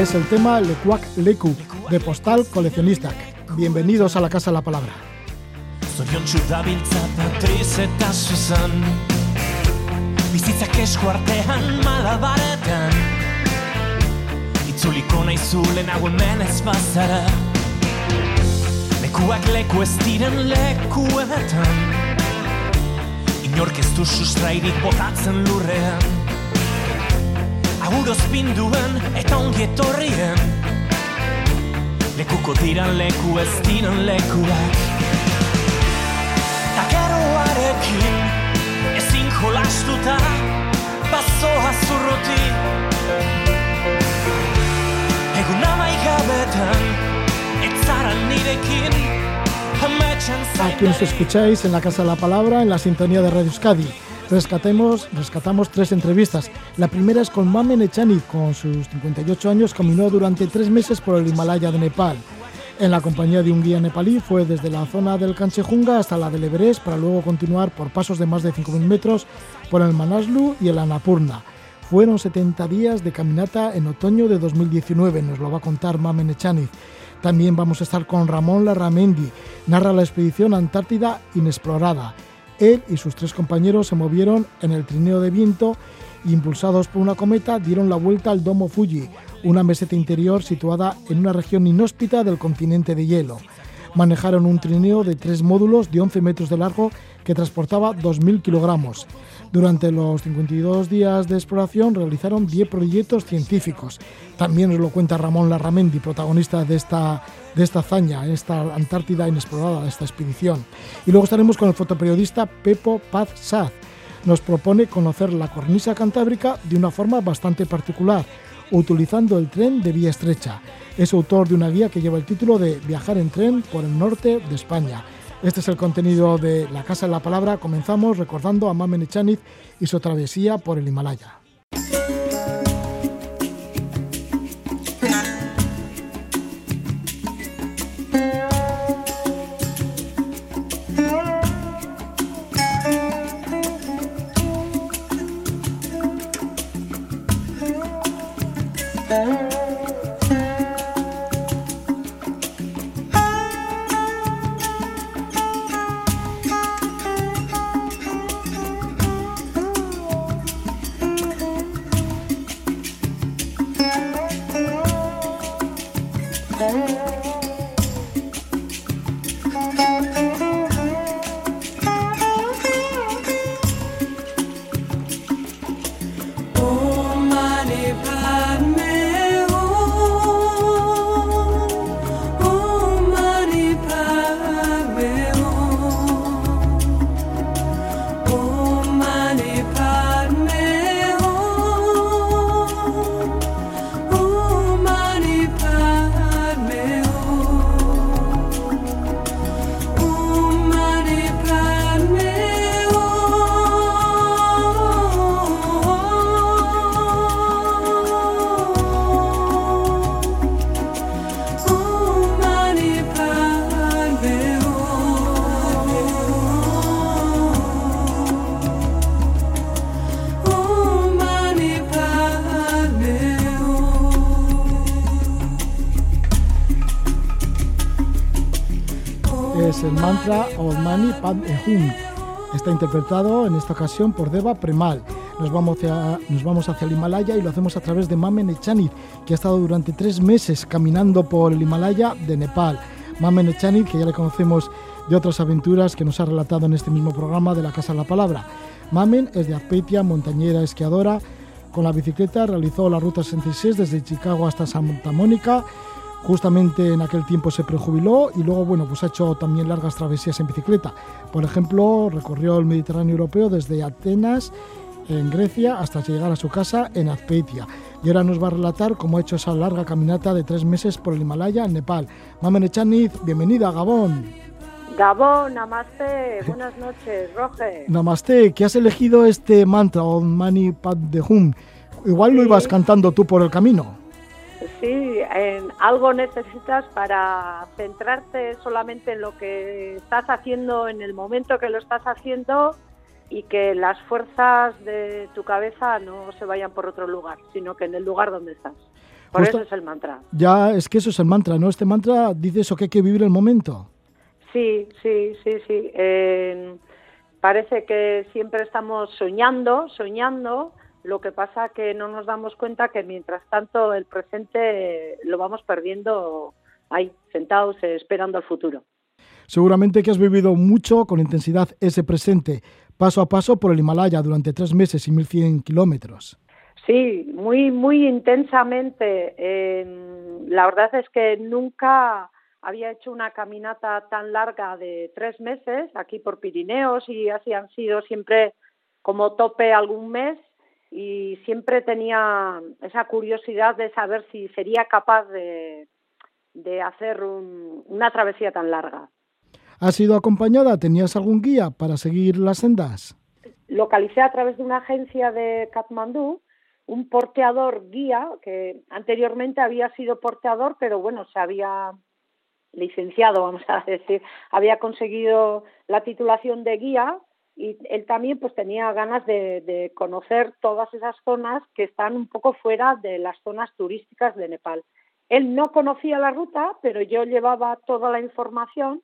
es el tema Lekuak Leku de Postal Coleccionista. Bienvenidos a la Casa de la Palabra. Zoriontsu dabiltza Patriz eta Susan Bizitzak esku artean malabaretan. Itzuliko nahi zulen hau hemen ez bazara. Lekuak leku ez diren lekuetan Inork ez du sustrairik botatzen lurrean Aguroz pinduen eta ongi etorrien. Lekuko diran leku ez diren lekuak. Takeroarekin ezin jolastuta Bazoa zurruti Egun amaigabetan Etzara nirekin A quienes escucháis en la Casa de la Palabra, en la sintonía de Radio Euskadi. Rescatemos, rescatamos tres entrevistas. La primera es con Mamen Echani, con sus 58 años, caminó durante tres meses por el Himalaya de Nepal. En la compañía de un guía nepalí fue desde la zona del Kanchejunga hasta la del Everest para luego continuar por pasos de más de 5.000 metros por el Manaslu y el Annapurna. Fueron 70 días de caminata en otoño de 2019, nos lo va a contar Mamen Echaniz. También vamos a estar con Ramón Larramendi, narra la expedición Antártida Inexplorada. Él y sus tres compañeros se movieron en el trineo de viento y impulsados por una cometa dieron la vuelta al Domo Fuji, una meseta interior situada en una región inhóspita del continente de hielo. Manejaron un trineo de tres módulos de 11 metros de largo que transportaba 2.000 kilogramos. Durante los 52 días de exploración realizaron 10 proyectos científicos. También nos lo cuenta Ramón Larramendi, protagonista de esta, de esta hazaña, esta Antártida inexplorada, de esta expedición. Y luego estaremos con el fotoperiodista Pepo Paz Saz. Nos propone conocer la cornisa cantábrica de una forma bastante particular, utilizando el tren de vía estrecha. Es autor de una guía que lleva el título de Viajar en tren por el norte de España. Este es el contenido de La Casa de la Palabra. Comenzamos recordando a Mamen Echaniz y su travesía por el Himalaya. Padme Hum. Está interpretado en esta ocasión por Deva Premal. Nos vamos, hacia, nos vamos hacia el Himalaya y lo hacemos a través de Mamen Echanid, que ha estado durante tres meses caminando por el Himalaya de Nepal. Mamen Echanid, que ya le conocemos de otras aventuras que nos ha relatado en este mismo programa de la Casa de la Palabra. Mamen es de Azpeitia, montañera, esquiadora. Con la bicicleta realizó la Ruta 66 desde Chicago hasta Santa Mónica. Justamente en aquel tiempo se prejubiló y luego, bueno, pues ha hecho también largas travesías en bicicleta. Por ejemplo, recorrió el Mediterráneo europeo desde Atenas, en Grecia, hasta llegar a su casa en Azpeitia. Y ahora nos va a relatar cómo ha hecho esa larga caminata de tres meses por el Himalaya en Nepal. Mamen Echaniz, bienvenida a Gabón. Gabón, namaste, buenas noches, Roge. Namaste, que has elegido este mantra, Om Mani Padme Hum. Igual lo Sí. ibas cantando tú por el camino. Sí, en algo necesitas para centrarte solamente en lo que estás haciendo en el momento que lo estás haciendo y que las fuerzas de tu cabeza no se vayan por otro lugar, sino que en el lugar donde estás. Por Justo- eso es el mantra. Ya es que eso es el mantra, ¿no? Este mantra dice eso que hay que vivir el momento. Sí, sí, sí, sí. Eh, parece que siempre estamos soñando, soñando. Lo que pasa que no nos damos cuenta que mientras tanto el presente lo vamos perdiendo ahí, sentados, eh, esperando al futuro. Seguramente que has vivido mucho con intensidad ese presente, paso a paso por el Himalaya durante tres meses y 1100 kilómetros. Sí, muy, muy intensamente. Eh, la verdad es que nunca había hecho una caminata tan larga de tres meses aquí por Pirineos y así han sido siempre como tope algún mes y siempre tenía esa curiosidad de saber si sería capaz de, de hacer un- una travesía tan larga. ¿Has sido acompañada? ¿Tenías algún guía para seguir las sendas? localicé a través de una agencia de Katmandú un porteador guía que anteriormente había sido porteador, pero bueno, se había licenciado, vamos a decir, había conseguido la titulación de guía y él también pues tenía ganas de, conocer todas esas zonas que están un poco fuera de las zonas turísticas de Nepal. Él no conocía la ruta, pero yo llevaba toda la información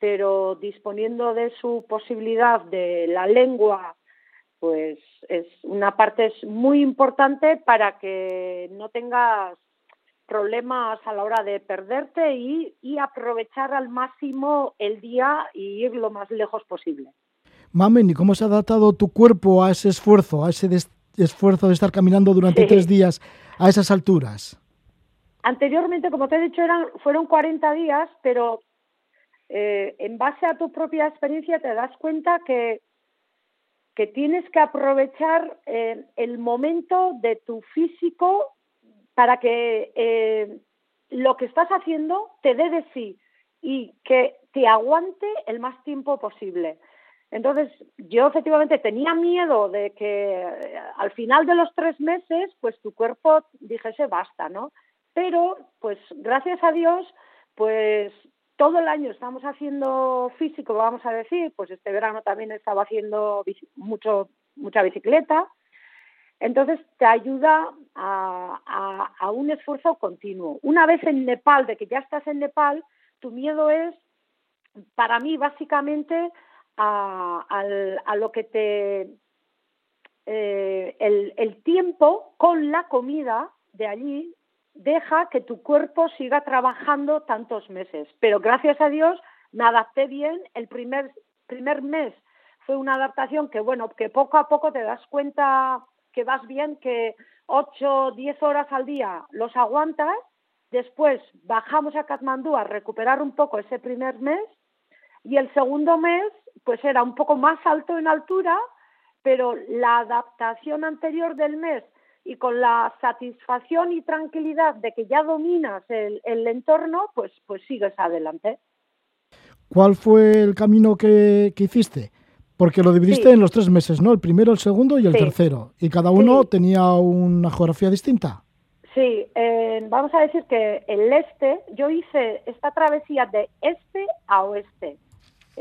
pero disponiendo de su posibilidad de la lengua, pues es una parte muy importante para que no tengas problemas a la hora de perderte y, y aprovechar al máximo el día y ir lo más lejos posible. Mamen, ¿y cómo se ha adaptado tu cuerpo a ese esfuerzo, a ese esfuerzo de estar caminando durante Sí. tres días a esas alturas? Anteriormente, como te he dicho, eran, fueron 40 días, pero eh, en base a tu propia experiencia te das cuenta que, que tienes que aprovechar eh, el momento de tu físico para que eh, lo que estás haciendo te dé de sí y que te aguante el más tiempo posible. Entonces, yo efectivamente tenía miedo de que eh, al final de los tres meses, pues tu cuerpo dijese basta, ¿no? Pero, pues gracias a Dios, pues todo el año estamos haciendo físico, vamos a decir, pues este verano también estaba haciendo mucho, mucha bicicleta. Entonces te ayuda a- a un esfuerzo continuo. Una vez en Nepal, de que ya estás en Nepal, tu miedo es, para mí, básicamente, a, a lo que te... eh, el, el tiempo con la comida de allí deja que tu cuerpo siga trabajando tantos meses. Pero gracias a Dios me adapté bien. El primer, primer mes fue una adaptación que, bueno, que poco a poco te das cuenta que vas bien, que 8, 10 horas al día los aguantas. Después bajamos a Katmandú a recuperar un poco ese primer mes y el segundo mes pues era un poco más alto en altura, pero la adaptación anterior del mes y con la satisfacción y tranquilidad de que ya dominas el, el entorno, pues, pues sigues adelante. ¿Cuál fue el camino que, que hiciste? Porque lo dividiste Sí. en los tres meses, ¿no? El primero, el segundo y el Sí. tercero. Y cada uno Sí. tenía una geografía distinta. Sí, eh, vamos a decir que el este, yo hice esta travesía de este a oeste.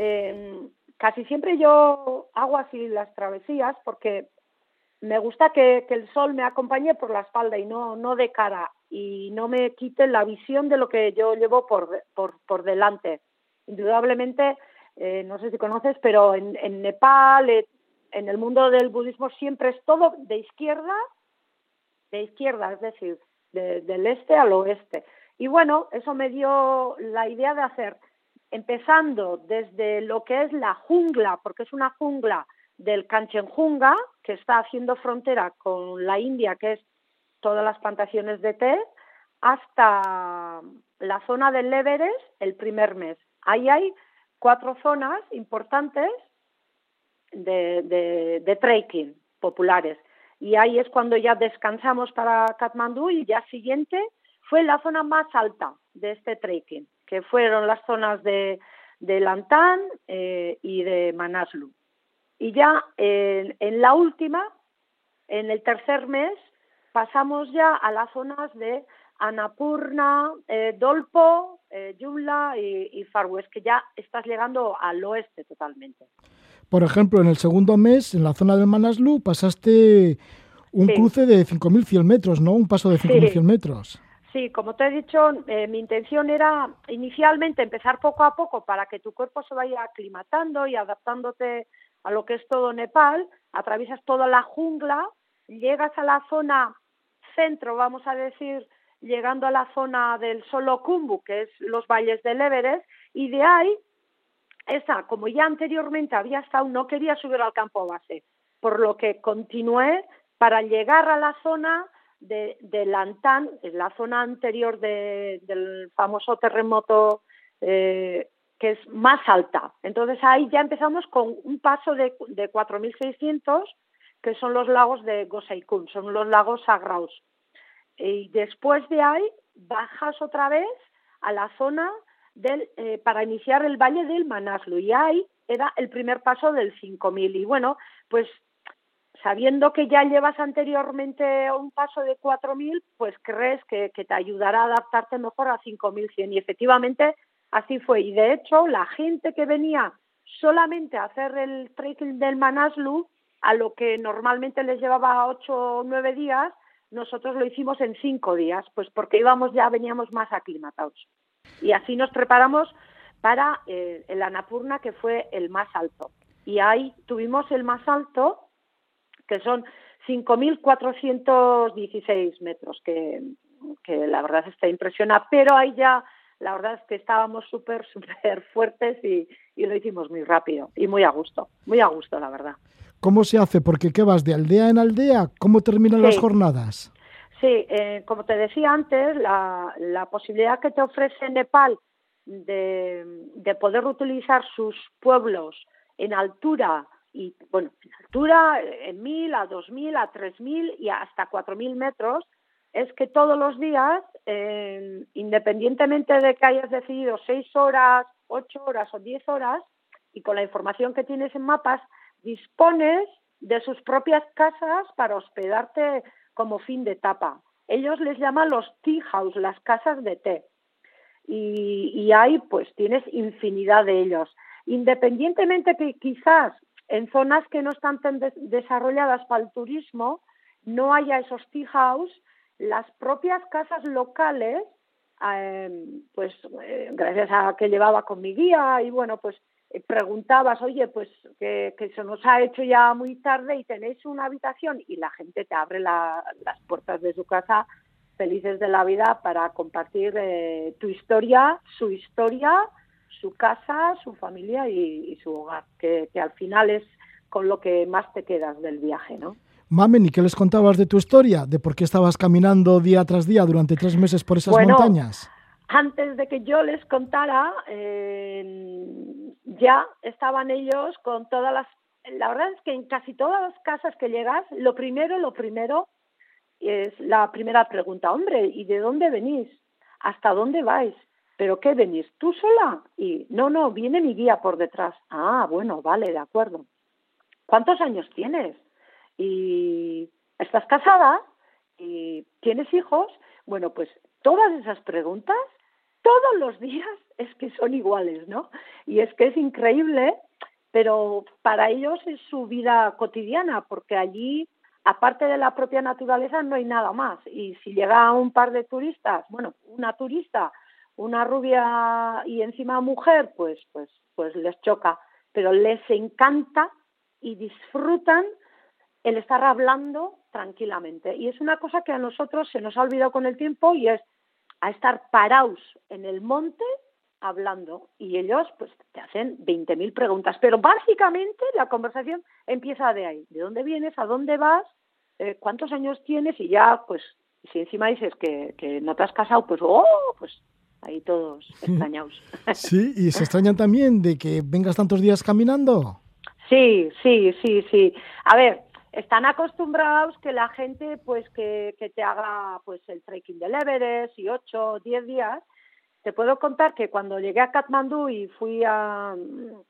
Eh, casi siempre yo hago así las travesías porque me gusta que, el sol me acompañe por la espalda y no, no de cara y no me quite la visión de lo que yo llevo por, por, por delante. Indudablemente, eh, no sé si conoces, pero en, en Nepal, eh, en el mundo del budismo siempre es todo de izquierda de izquierda, es decir, de- del este al oeste. Y bueno, eso me dio la idea de hacer, empezando desde lo que es la jungla, porque es una jungla del Kanchenjunga, que está haciendo frontera con la India, que es todas las plantaciones de té, hasta la zona del Everest el primer mes. Ahí hay cuatro zonas importantes de, trekking populares. Y ahí es cuando ya descansamos para Katmandú y el día siguiente fue la zona más alta de este trekking, que fueron las zonas de, de Lantán eh, y de Manaslu. Y ya en, en la última, en el tercer mes, pasamos ya a las zonas de Annapurna, eh, Dolpo, eh, Yumla y, y Far West, que ya estás llegando al oeste totalmente. Por ejemplo, en el segundo mes, en la zona del Manaslu, pasaste un Sí. cruce de 5.100 metros, ¿no? Un paso de 5.100 metros. Sí, como te he dicho, eh, mi intención era inicialmente empezar poco a poco para que tu cuerpo se vaya aclimatando y adaptándote a lo que es todo Nepal. Atraviesas toda la jungla, llegas a la zona centro, vamos a decir, llegando a la zona del Solo Kumbu, que es los valles del Everest, y de ahí, esa, como ya anteriormente había estado, no quería subir al campo base, por lo que continué para llegar a la zona de, de en la zona anterior de- del famoso terremoto eh, que es más alta. Entonces ahí ya empezamos con un paso de, de 4.600, que son los lagos de Gosaikun, son los lagos sagrados. Y después de ahí bajas otra vez a la zona del, eh, para iniciar el valle del Manaslu. Y ahí era el primer paso del 5.000. Y bueno, pues sabiendo que ya llevas anteriormente un paso de 4.000, pues crees que, que te ayudará a adaptarte mejor a 5.100. Y efectivamente así fue. Y de hecho, la gente que venía solamente a hacer el trekking del Manaslu, a lo que normalmente les llevaba 8 o 9 días, nosotros lo hicimos en 5 días, pues porque íbamos ya, veníamos más aclimatados. Y así nos preparamos para eh, el Annapurna, que fue el más alto. Y ahí tuvimos el más alto, que son 5.416 metros, que, que la verdad es que impresiona, pero ahí ya la verdad es que estábamos súper, súper fuertes y, y lo hicimos muy rápido y muy a gusto, muy a gusto, la verdad. ¿Cómo se hace? Porque ¿qué vas de aldea en aldea? ¿Cómo terminan las jornadas? Sí, eh, como te decía antes, la, la posibilidad que te ofrece Nepal de, de poder utilizar sus pueblos en altura y, bueno, en altura, en mil, a dos mil, a tres mil y hasta cuatro mil metros, es que todos los días, eh, independientemente de que hayas decidido seis horas, ocho horas o diez horas, y con la información que tienes en mapas, dispones de sus propias casas para hospedarte como fin de etapa. Ellos les llaman los tea house, las casas de té. Y ahí pues tienes infinidad de ellos. Independientemente que quizás en zonas que no están tan des- desarrolladas para el turismo no haya esos tea house, las propias casas locales, eh, pues eh, gracias a que llevaba con mi guía y bueno, pues eh, preguntabas, oye, pues que, que se nos ha hecho ya muy tarde y tenéis una habitación y la gente te abre la- las puertas de su casa felices de la vida para compartir eh, tu historia, su historia, su casa, su familia y, y su hogar, que, que al final es con lo que más te quedas del viaje, ¿no? Mamen, ¿y qué les contabas de tu historia? ¿De por qué estabas caminando día tras día durante tres meses por esas Bueno, montañas? Antes de que yo les contara, eh, ya estaban ellos con todas las... La verdad es que en casi todas las casas que llegas, lo primero, lo primero es la primera pregunta, hombre, ¿y de dónde venís? ¿Hasta dónde vais? ¿Pero qué venís? ¿Tú sola? Y no, no, viene mi guía por detrás. Ah, bueno, vale, de acuerdo. ¿Cuántos años tienes? ¿Y estás casada? ¿Y tienes hijos? Bueno, pues todas esas preguntas, todos los días es que son iguales, ¿no? Y es que es increíble, pero para ellos es su vida cotidiana, porque allí, aparte de la propia naturaleza, no hay nada más. Y si llega un par de turistas, bueno, una turista, una rubia y encima mujer, pues, pues, pues les choca. Pero les encanta y disfrutan el estar hablando tranquilamente. Y es una cosa que a nosotros se nos ha olvidado con el tiempo y es a estar parados en el monte hablando y ellos pues te hacen 20.000 preguntas, pero básicamente la conversación empieza de ahí, ¿de dónde vienes? ¿A dónde vas? Eh, ¿Cuántos años tienes? Y ya pues si encima dices que, que no te has casado, pues oh, pues ahí todos extrañados. Sí, y se extrañan también de que vengas tantos días caminando. Sí, sí, sí, sí. A ver, están acostumbrados que la gente pues que, que te haga pues el trekking del Everest y 8 o 10 días. Te puedo contar que cuando llegué a Katmandú y fui a,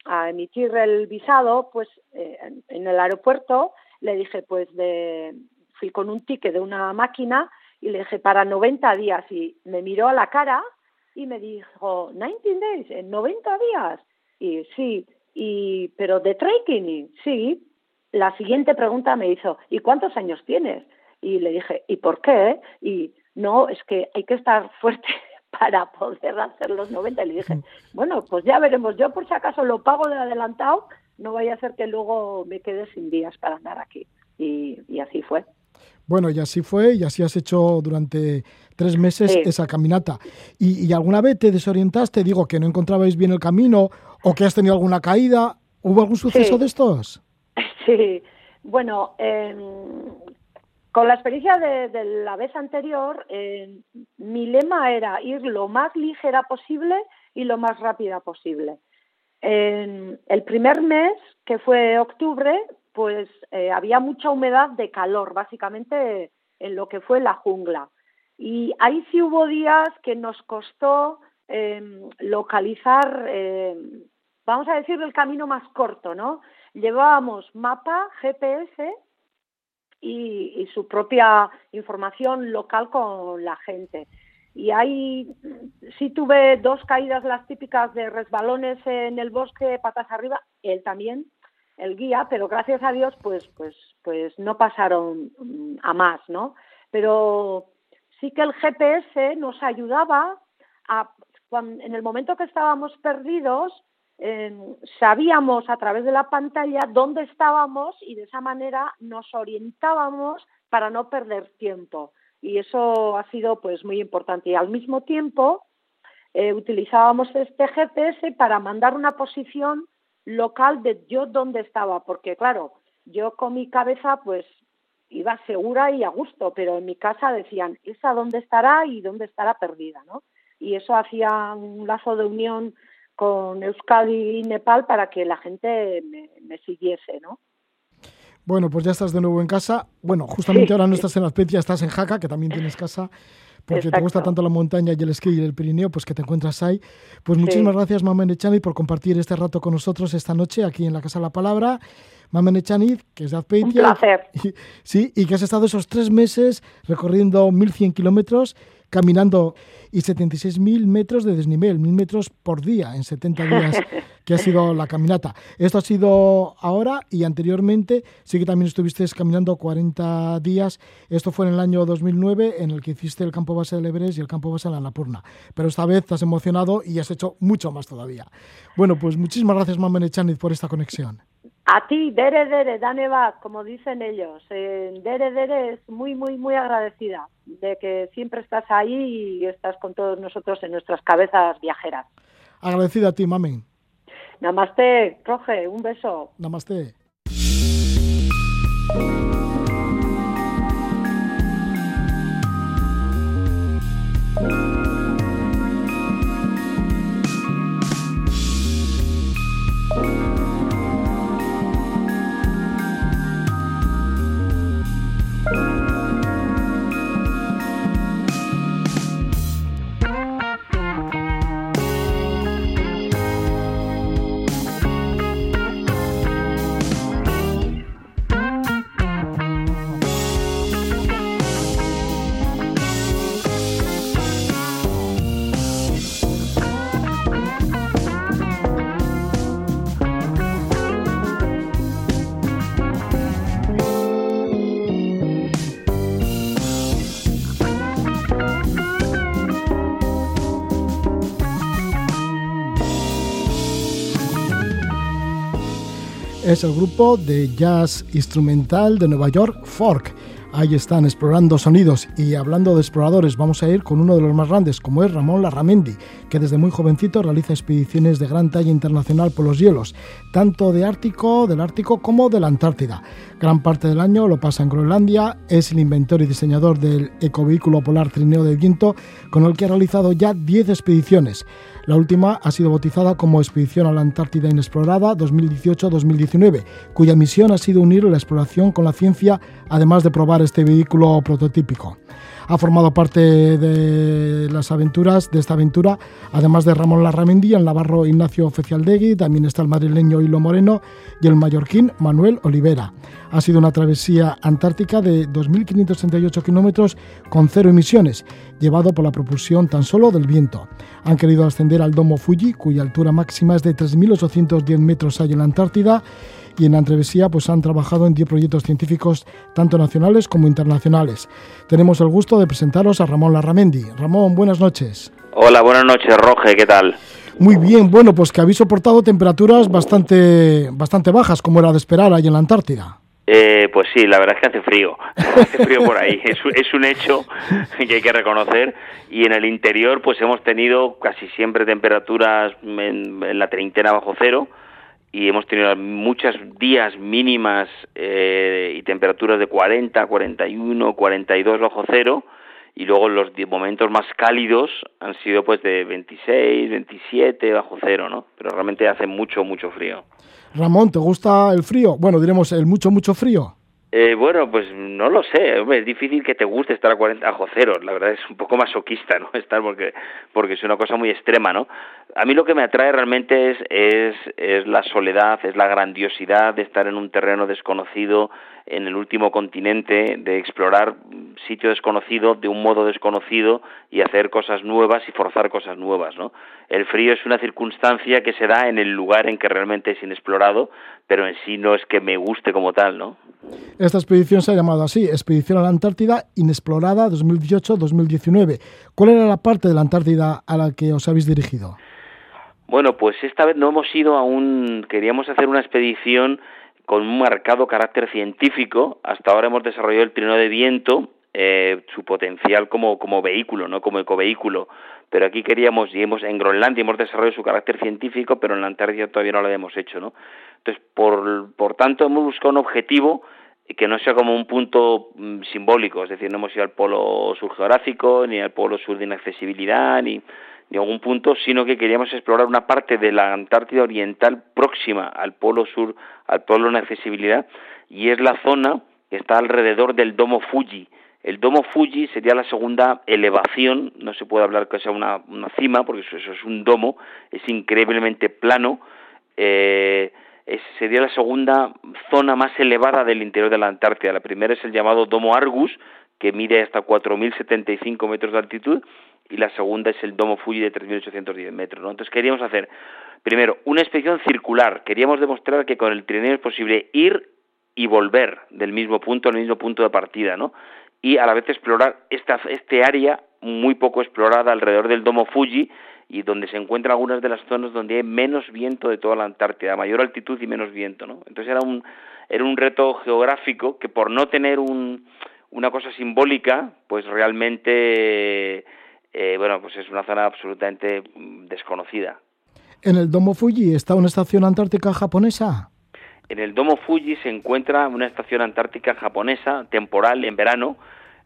a emitir el visado, pues eh, en, en el aeropuerto le dije pues de fui con un ticket de una máquina y le dije para 90 días y me miró a la cara y me dijo 19 days, en 90 días. Y sí, y, pero de trekking, sí. La siguiente pregunta me hizo, ¿y cuántos años tienes? Y le dije, ¿y por qué? Y no, es que hay que estar fuerte para poder hacer los 90. Y le dije, bueno, pues ya veremos. Yo por si acaso lo pago de adelantado, no vaya a ser que luego me quede sin días para andar aquí. Y, y así fue. Bueno, y así fue, y así has hecho durante tres meses Sí. esa caminata. ¿Y, y alguna vez te desorientaste? Digo, que no encontrabais bien el camino o que has tenido alguna caída. ¿Hubo algún suceso Sí. de estos? Sí, bueno, eh, con la experiencia de, de la vez anterior, eh, mi lema era ir lo más ligera posible y lo más rápida posible. En el primer mes, que fue octubre, pues eh, había mucha humedad de calor, básicamente en lo que fue la jungla. Y ahí sí hubo días que nos costó eh, localizar, eh, vamos a decir, el camino más corto, ¿no? Llevábamos mapa, GPS y, y su propia información local con la gente. Y ahí sí tuve dos caídas las típicas de resbalones en el bosque, patas arriba, él también, el guía, pero gracias a Dios pues pues pues no pasaron mm, a más, ¿no? Pero sí que el GPS nos ayudaba a cuan- en el momento que estábamos perdidos eh, sabíamos a través de la pantalla dónde estábamos y de esa manera nos orientábamos para no perder tiempo y eso ha sido pues muy importante y al mismo tiempo eh, utilizábamos este GPS para mandar una posición local de yo dónde estaba porque claro yo con mi cabeza pues iba segura y a gusto pero en mi casa decían esa dónde estará y dónde estará perdida no y eso hacía un lazo de unión con Euskadi y Nepal para que la gente me, me siguiese, ¿no? Bueno, pues ya estás de nuevo en casa. Bueno, justamente Sí. ahora no estás en Peñas, estás en Jaca, que también tienes casa, porque te Exacto. gusta tanto la montaña y el esquí y el Pirineo, pues que te encuentras ahí. Pues muchísimas gracias, Mamen Echaniz, por compartir este rato con nosotros esta noche aquí en la Casa de la Palabra. Mamen Echaniz, que es de Un Azpeitia. placer. Y- sí, y que has estado esos tres meses recorriendo 1.100 kilómetros, caminando y 76.000 metros de desnivel, 1.000 metros por día en 70 días, que ha sido la caminata. Esto ha sido ahora y anteriormente sí que también estuviste caminando 40 días. Esto fue en el año 2009, en el que hiciste el campo base del Everest y el campo base de la Annapurna. Pero esta vez te has emocionado y has hecho mucho más todavía. Bueno, pues muchísimas gracias, Mamen Echaniz, por esta conexión. A ti, Dere Dere, Dane Bat, como dicen ellos. Eh, Dere Dere es muy, muy, muy agradecida de que siempre estás ahí y estás con todos nosotros en nuestras cabezas viajeras. Agradecida a ti, Mamen. Namaste, Roge, un beso. Namaste. Es el grupo de jazz instrumental de Nueva York, Fork. Ahí están explorando sonidos y hablando de exploradores vamos a ir con uno de los más grandes como es Ramón Larramendi, que desde muy jovencito realiza expediciones de gran talla internacional por los hielos, tanto de Ártico, del Ártico como de la Antártida. Gran parte del año lo pasa en Groenlandia, es el inventor y diseñador del ecovehículo polar Trineo de Viento, con el que ha realizado ya 10 expediciones. La última ha sido bautizada como Expedición a la Antártida Inexplorada 2018-2019, cuya misión ha sido unir la exploración con la ciencia, además de probar este vehículo prototípico. Ha formado parte de las aventuras, de esta aventura, además de Ramón Larramendi, el navarro Ignacio Oficialdegui, también está el madrileño Hilo Moreno y el mallorquín Manuel Olivera. Ha sido una travesía antártica de 2.568 kilómetros con cero emisiones, llevado por la propulsión tan solo del viento. Han querido ascender al domo Fuji, cuya altura máxima es de 3.810 metros hay en la Antártida, y en la travesía pues, han trabajado en 10 proyectos científicos, tanto nacionales como internacionales. Tenemos el gusto de presentaros a Ramón Larramendi. Ramón, buenas noches. Hola, buenas noches, Roge, ¿qué tal? Muy bien, bueno, pues que habéis soportado temperaturas bastante, bastante bajas, como era de esperar ahí en la Antártida. Eh, pues sí, la verdad es que hace frío, hace frío por ahí, es, un- es un hecho que hay que reconocer y en el interior pues hemos tenido casi siempre temperaturas en, en la treintena bajo cero y hemos tenido muchos días mínimas eh, y temperaturas de 40, 41, 42 bajo cero y luego los momentos más cálidos han sido pues de 26, 27 bajo cero, ¿no? Pero realmente hace mucho, mucho frío. Ramón, ¿te gusta el frío? Bueno, diremos el mucho, mucho frío. Eh, bueno, pues no lo sé, hombre, es difícil que te guste estar a 40 bajo cero, la verdad es un poco masoquista, ¿no? Estar porque porque es una cosa muy extrema, ¿no? A mí lo que me atrae realmente es es es la soledad, es la grandiosidad de estar en un terreno desconocido, en el último continente, de explorar sitio desconocido de un modo desconocido y hacer cosas nuevas y forzar cosas nuevas, ¿no? El frío es una circunstancia que se da en el lugar en que realmente es inexplorado, pero en sí no es que me guste como tal, ¿no? Esta expedición se ha llamado así, Expedición a la Antártida Inexplorada 2018-2019. ¿Cuál era la parte de la Antártida a la que os habéis dirigido? Bueno, pues esta vez no hemos ido a un... Queríamos hacer una expedición con un marcado carácter científico. Hasta ahora hemos desarrollado el trineo de viento, eh, su potencial como, como vehículo, no como ecovehículo. Pero aquí queríamos, y hemos, en Groenlandia hemos desarrollado su carácter científico, pero en la Antártida todavía no lo habíamos hecho, ¿no? Entonces, por, por tanto, hemos buscado un objetivo que no sea como un punto mm, simbólico, es decir, no hemos ido al polo sur geográfico, ni al polo sur de inaccesibilidad, ni, ni algún punto, sino que queríamos explorar una parte de la Antártida Oriental próxima al polo sur, al polo de inaccesibilidad, y es la zona que está alrededor del domo Fuji. El domo Fuji sería la segunda elevación, no se puede hablar que sea una, una cima, porque eso, eso es un domo, es increíblemente plano, eh, es- sería la segunda zona más elevada del interior de la Antártida. La primera es el llamado Domo Argus, que mide hasta 4.075 metros de altitud, y la segunda es el Domo Fuji de 3.810 metros. ¿no? Entonces queríamos hacer, primero, una expedición circular. Queríamos demostrar que con el trineo es posible ir y volver del mismo punto al mismo punto de partida, ¿no? Y a la vez explorar esta, este área muy poco explorada alrededor del Domo Fuji y donde se encuentran algunas de las zonas donde hay menos viento de toda la Antártida, mayor altitud y menos viento, ¿no? Entonces era un era un reto geográfico que por no tener un, una cosa simbólica, pues realmente eh, bueno, pues es una zona absolutamente desconocida. ¿En el Domo Fuji está una estación antártica japonesa? En el Domo Fuji se encuentra una estación antártica japonesa temporal en verano,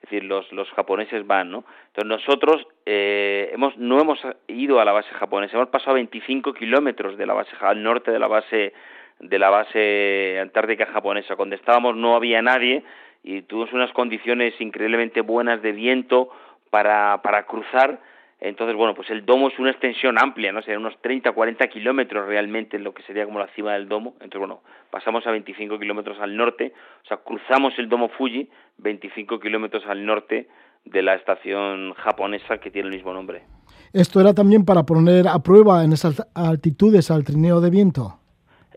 es decir, los, los japoneses van, ¿no? Entonces nosotros eh, hemos, no hemos ido a la base japonesa, hemos pasado 25 kilómetros de la base al norte de la base de la base antártica japonesa. Cuando estábamos no había nadie y tuvimos unas condiciones increíblemente buenas de viento para, para cruzar. Entonces, bueno, pues el domo es una extensión amplia, ¿no? Serían unos 30, 40 kilómetros realmente en lo que sería como la cima del domo. Entonces, bueno, pasamos a 25 kilómetros al norte, o sea, cruzamos el domo Fuji 25 kilómetros al norte de la estación japonesa que tiene el mismo nombre. Esto era también para poner a prueba en esas altitudes al trineo de viento.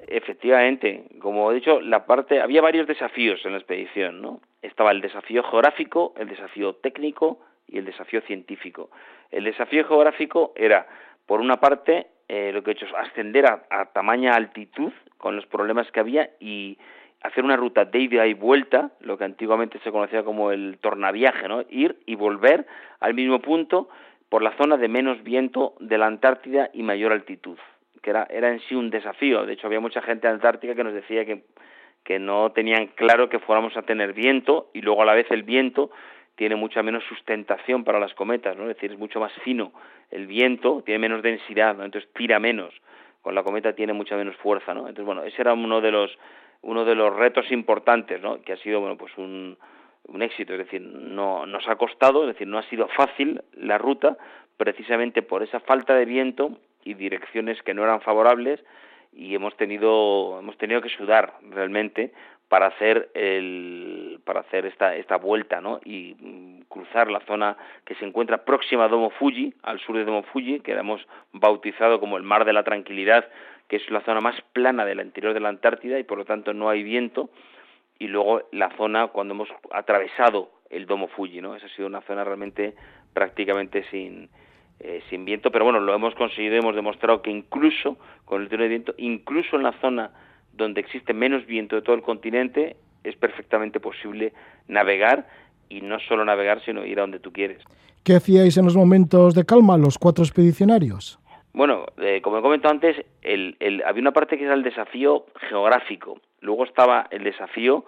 Efectivamente, como he dicho, la parte había varios desafíos en la expedición, ¿no? Estaba el desafío geográfico, el desafío técnico y el desafío científico. El desafío geográfico era, por una parte, eh, lo que he hecho es ascender a, a tamaña altitud con los problemas que había y hacer una ruta de ida y vuelta, lo que antiguamente se conocía como el tornaviaje, ¿no? Ir y volver al mismo punto por la zona de menos viento de la Antártida y mayor altitud que era, era en sí un desafío. De hecho, había mucha gente antártica que nos decía que, que no tenían claro que fuéramos a tener viento y luego a la vez el viento tiene mucha menos sustentación para las cometas, ¿no? Es decir, es mucho más fino el viento, tiene menos densidad, ¿no? Entonces tira menos. Con la cometa tiene mucha menos fuerza, ¿no? Entonces, bueno, ese era uno de los uno de los retos importantes, ¿no? Que ha sido, bueno, pues un un éxito, es decir, no nos ha costado, es decir, no ha sido fácil la ruta, precisamente por esa falta de viento y direcciones que no eran favorables y hemos tenido hemos tenido que sudar realmente para hacer el para hacer esta esta vuelta no y mm, cruzar la zona que se encuentra próxima a Domo Fuji al sur de Domo Fuji que hemos bautizado como el mar de la tranquilidad que es la zona más plana del interior de la Antártida y por lo tanto no hay viento. Y luego la zona cuando hemos atravesado el Domo Fuji no esa ha sido una zona realmente prácticamente sin eh, sin viento, pero bueno, lo hemos conseguido, hemos demostrado que incluso con el tren de viento, incluso en la zona donde existe menos viento de todo el continente, es perfectamente posible navegar y no solo navegar, sino ir a donde tú quieres. ¿Qué hacíais en los momentos de calma los cuatro expedicionarios? Bueno, eh, como he comentado antes, el, el, había una parte que era el desafío geográfico, luego estaba el desafío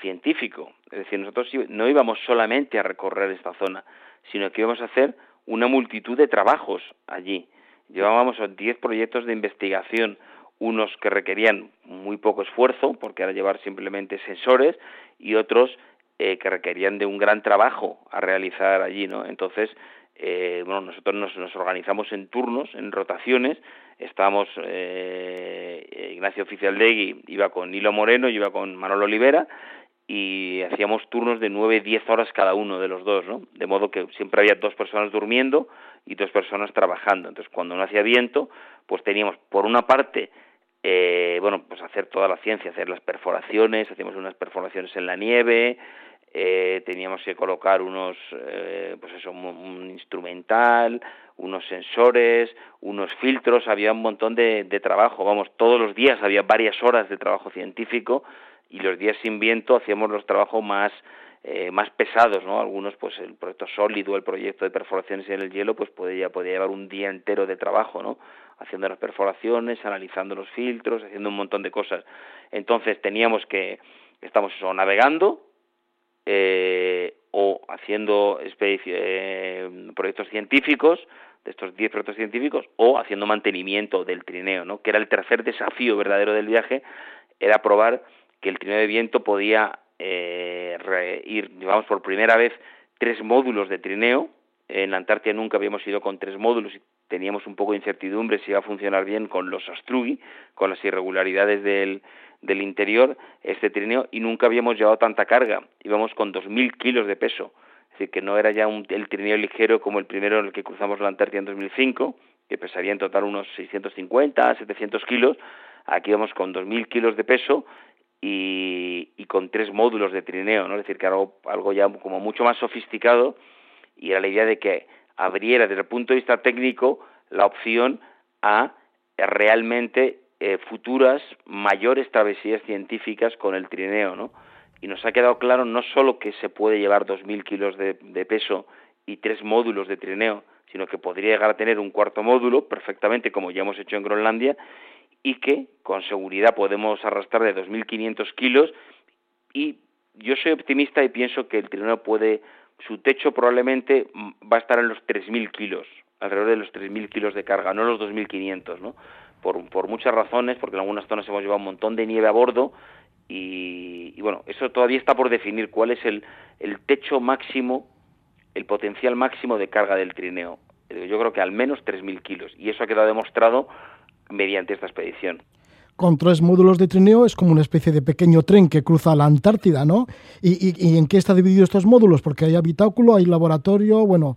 científico, es decir, nosotros no íbamos solamente a recorrer esta zona, sino que íbamos a hacer una multitud de trabajos allí. Llevábamos 10 proyectos de investigación, unos que requerían muy poco esfuerzo, porque era llevar simplemente sensores, y otros eh, que requerían de un gran trabajo a realizar allí, ¿no? Entonces, eh, bueno, nosotros nos, organizamos en turnos, en rotaciones, estábamos, eh, Ignacio Oficialdegui iba con Nilo Moreno, yo iba con Manolo Olivera, y hacíamos turnos de 9, 10 horas cada uno de los dos, ¿no? De modo que siempre había dos personas durmiendo y dos personas trabajando. Entonces, cuando no hacía viento, pues teníamos, por una parte, eh, bueno, pues hacer toda la ciencia, hacer las perforaciones, hacíamos unas perforaciones en la nieve, eh, teníamos que colocar unos, eh, pues eso, un, instrumental, unos sensores, unos filtros, había un montón de, de trabajo, vamos, todos los días había varias horas de trabajo científico y los días sin viento hacíamos los trabajos más eh, más pesados, ¿no? Algunos, pues el proyecto sólido, el proyecto de perforaciones en el hielo, pues podía, llevar un día entero de trabajo, ¿no? Haciendo las perforaciones, analizando los filtros, haciendo un montón de cosas. Entonces teníamos que, estamos navegando eh, o haciendo eh, proyectos científicos, de estos 10 proyectos científicos, o haciendo mantenimiento del trineo, ¿no? Que era el tercer desafío verdadero del viaje, era probar que el trineo de viento podía eh, ir, llevamos por primera vez tres módulos de trineo. En la Antártida nunca habíamos ido con tres módulos y teníamos un poco de incertidumbre si iba a funcionar bien con los Astrugi, con las irregularidades del, del interior, este trineo, y nunca habíamos llevado tanta carga. Íbamos con 2.000 kilos de peso. Es decir, que no era ya un, el trineo ligero como el primero en el que cruzamos la Antártida en 2005, que pesaría en total unos 650, 700 kilos. Aquí vamos con 2.000 kilos de peso y, y, con tres módulos de trineo, ¿no? Es decir, que algo, algo ya como mucho más sofisticado y era la idea de que abriera desde el punto de vista técnico la opción a realmente eh, futuras mayores travesías científicas con el trineo, ¿no? Y nos ha quedado claro no solo que se puede llevar 2.000 kilos de, de peso y tres módulos de trineo, sino que podría llegar a tener un cuarto módulo perfectamente como ya hemos hecho en Groenlandia y que con seguridad podemos arrastrar de 2.500 kilos y yo soy optimista y pienso que el trineo puede, su techo probablemente va a estar en los 3.000 kilos, alrededor de los 3.000 kilos de carga, no los 2.500, ¿no? Por, muchas razones, porque en algunas zonas hemos llevado un montón de nieve a bordo y, y bueno, eso todavía está por definir cuál es el, el techo máximo, el potencial máximo de carga del trineo. Yo creo que al menos 3.000 kilos y eso ha quedado demostrado mediante esta expedición. Con tres módulos de trineo es como una especie de pequeño tren que cruza la Antártida, ¿no? ¿Y, en qué está dividido estos módulos? Porque hay habitáculo, hay laboratorio, bueno,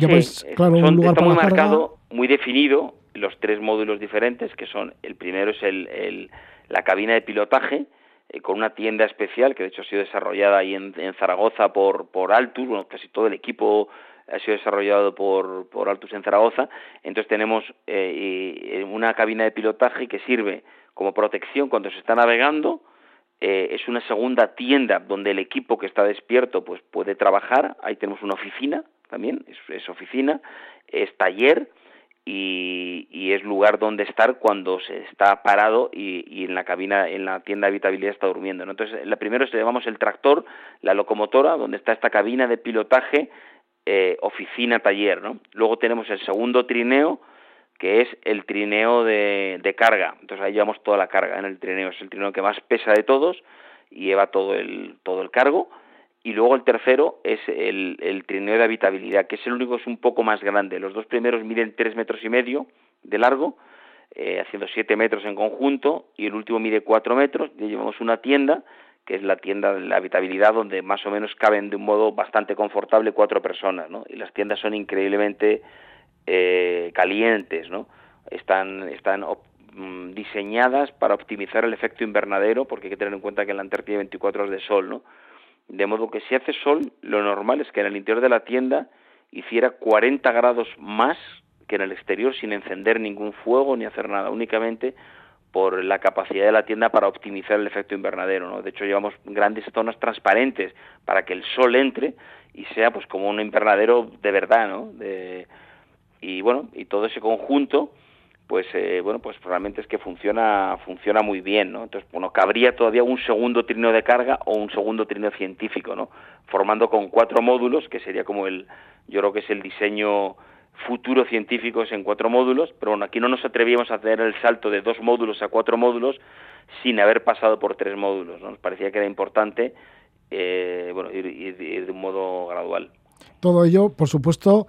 lleváis, claro, un lugar está muy marcado, muy definido, los tres módulos diferentes, que son, el primero es el, la cabina de pilotaje, eh, con una tienda especial que de hecho ha sido desarrollada ahí en, en Zaragoza por, por Altus, bueno, casi todo el equipo ha sido desarrollado por, por Altus en Zaragoza. Entonces tenemos eh, una cabina de pilotaje que sirve como protección cuando se está navegando. Eh, es una segunda tienda donde el equipo que está despierto pues puede trabajar. Ahí tenemos una oficina también, es, oficina, es taller y, es lugar donde estar cuando se está parado y, y, en la cabina, en la tienda de habitabilidad está durmiendo. Entonces, la primero es llevamos el tractor, la locomotora, donde está esta cabina de pilotaje eh, oficina-taller, ¿no? Luego tenemos el segundo trineo, que es el trineo de, de, carga. Entonces ahí llevamos toda la carga en el trineo. Es el trineo que más pesa de todos y lleva todo el, todo el cargo. y luego el tercero es el, el trineo de habitabilidad, que es el único que es un poco más grande. Los dos primeros miden tres metros y medio de largo, eh, haciendo siete metros en conjunto, y el último mide cuatro metros. Y llevamos una tienda, que es la tienda de la habitabilidad, donde más o menos caben de un modo bastante confortable cuatro personas, ¿no? Y las tiendas son increíblemente eh, calientes, ¿no? Están, están mm, diseñadas para optimizar el efecto invernadero, porque hay que tener en cuenta que en la Antártida hay 24 horas de sol, ¿no? De modo que si hace sol, lo normal es que en el interior de la tienda hiciera 40 grados más que en el exterior sin encender ningún fuego ni hacer nada, únicamente por la capacidad de la tienda para optimizar el efecto invernadero, ¿no? De hecho, llevamos grandes zonas transparentes para que el sol entre y sea pues como un invernadero de verdad, ¿no? De, y bueno, y todo ese conjunto pues eh, bueno, pues realmente es que funciona funciona muy bien, ¿no? Entonces, bueno, cabría todavía un segundo trineo de carga o un segundo trineo científico, ¿no? Formando con cuatro módulos, que sería como el yo creo que es el diseño futuro científico es en cuatro módulos, pero bueno, aquí no nos atrevíamos a hacer el salto de dos módulos a cuatro módulos sin haber pasado por tres módulos, ¿no? Nos parecía que era importante eh, bueno, ir de un modo gradual. Todo ello, por supuesto,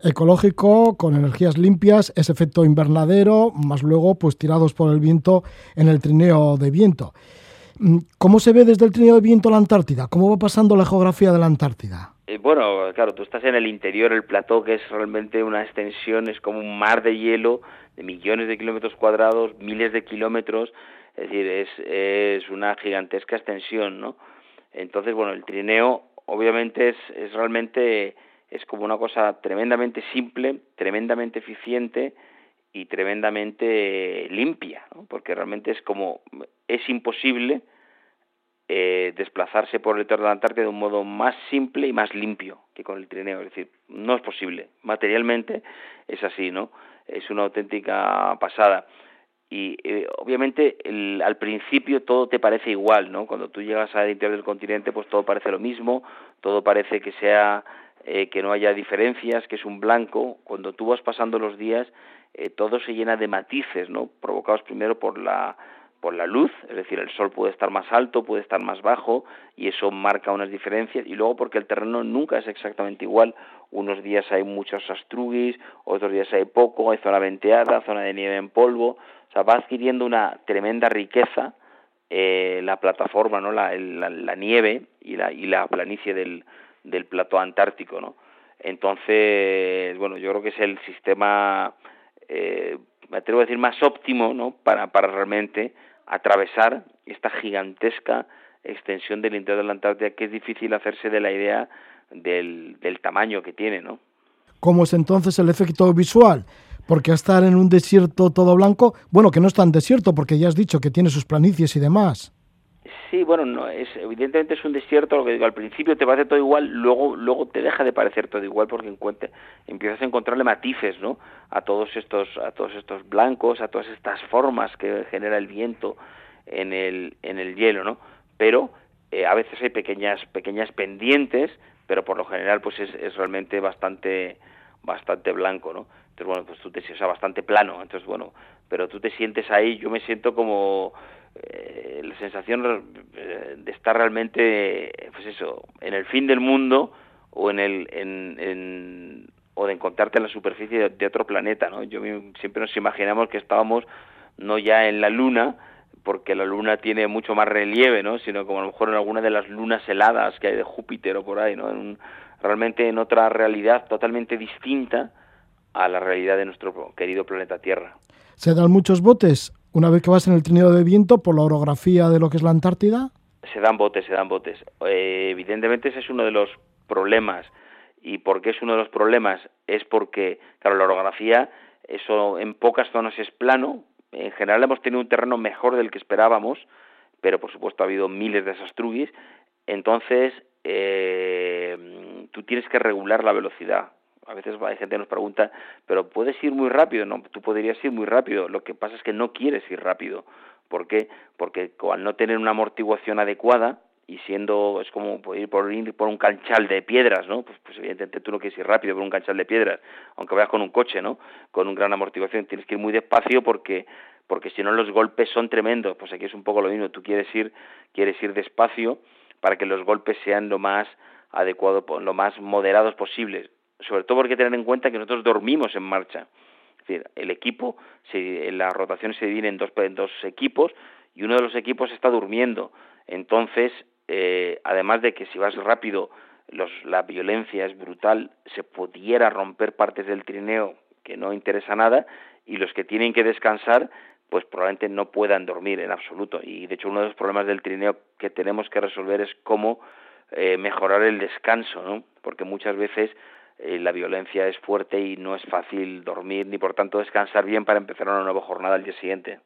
ecológico, con energías limpias, ese efecto invernadero, más luego, pues tirados por el viento en el trineo de viento. Mm, ¿Cómo se ve desde el trineo de viento la Antártida? ¿Cómo va pasando la geografía de la Antártida? Eh, bueno, claro, tú estás en el interior, el plató, que es realmente una extensión, es como un mar de hielo de millones de kilómetros cuadrados, miles de kilómetros, es decir, es, es una gigantesca extensión, ¿no? Entonces, bueno, el trineo obviamente es, es realmente, es como una cosa tremendamente simple, tremendamente eficiente y tremendamente limpia, ¿no? porque realmente es como, es imposible eh, desplazarse por el territorio de la Antártida de un modo más simple y más limpio que con el trineo. Es decir, no es posible. Materialmente es así, ¿no? Es una auténtica pasada. Y eh, obviamente el- al principio todo te parece igual, ¿no? Cuando tú llegas al interior del continente, pues todo parece lo mismo, todo parece que sea eh, que no haya diferencias, que es un blanco. Cuando tú vas pasando los días, eh, todo se llena de matices, ¿no? Provocados primero por la por la luz, es decir, el sol puede estar más alto, puede estar más bajo y eso marca unas diferencias y luego porque el terreno nunca es exactamente igual, unos días hay muchos astruguis, otros días hay poco, hay zona venteada, zona de nieve en polvo, o sea, va adquiriendo una tremenda riqueza eh, la plataforma, ¿no? La, la nieve y la, y la planicie del, del plató antártico, ¿no? Entonces, bueno, yo creo que es el sistema, eh, me atrevo a decir, más óptimo, ¿no? Para, para realmente atravesar esta gigantesca extensión del interior de la Antártida, que es difícil hacerse de la idea del, del tamaño que tiene, ¿no? ¿Cómo es entonces el efecto visual? Porque estar en un desierto todo blanco, bueno, que no es tan desierto, porque ya has dicho que tiene sus planicies y demás. Sí, bueno, no es evidentemente es un desierto, lo que digo, al principio te parece todo igual, luego luego te deja de parecer todo igual porque encuentre, empiezas a encontrarle matices, ¿no? A todos estos a todos estos blancos, a todas estas formas que genera el viento en el en el hielo, ¿no? Pero eh, a veces hay pequeñas pequeñas pendientes, pero por lo general pues es, es realmente bastante bastante blanco, ¿no? Entonces bueno, pues tú te sea, bastante plano, entonces bueno, pero tú te sientes ahí, yo me siento como eh, la sensación eh, de estar realmente, pues eso, en el fin del mundo o en el, en, o de encontrarte en la superficie de, de otro planeta, ¿no? Yo siempre nos imaginamos que estábamos no ya en la Luna, porque la Luna tiene mucho más relieve, ¿no? Sino como a lo mejor en alguna de las lunas heladas que hay de Júpiter o por ahí, ¿no? En un- realmente en otra realidad totalmente distinta a la realidad de nuestro querido planeta Tierra. ¿Se dan muchos botes una vez que vas en el trineo de viento por la orografía de lo que es la Antártida? Se dan botes, se dan botes. Eh, evidentemente ese es uno de los problemas. ¿Y por qué es uno de los problemas? Es porque, claro, la orografía, eso en pocas zonas es plano. En general hemos tenido un terreno mejor del que esperábamos, pero por supuesto ha habido miles de sastruguis. Entonces, eh, tú tienes que regular la velocidad. A veces hay gente que nos pregunta, pero puedes ir muy rápido. No, tú podrías ir muy rápido. Lo que pasa es que no quieres ir rápido. ¿Por qué? Porque al no tener una amortiguación adecuada y siendo, es como ir por, ir por un canchal de piedras, ¿no? Pues, pues evidentemente tú no quieres ir rápido por un canchal de piedras, aunque vayas con un coche, ¿no? Con un gran amortiguación, tienes que ir muy despacio porque porque si no los golpes son tremendos, pues aquí es un poco lo mismo, tú quieres ir quieres ir despacio para que los golpes sean lo más adecuado, lo más moderados posibles. Sobre todo porque tener en cuenta que nosotros dormimos en marcha. Es decir, el equipo, se, la rotación se divide en dos, en dos equipos y uno de los equipos está durmiendo. Entonces, eh, además de que si vas rápido, los, la violencia es brutal, se pudiera romper partes del trineo que no interesa nada y los que tienen que descansar pues probablemente no puedan dormir en absoluto y de hecho uno de los problemas del trineo que tenemos que resolver es cómo eh, mejorar el descanso, ¿no? Porque muchas veces eh, la violencia es fuerte y no es fácil dormir ni por tanto descansar bien para empezar una nueva jornada al día siguiente.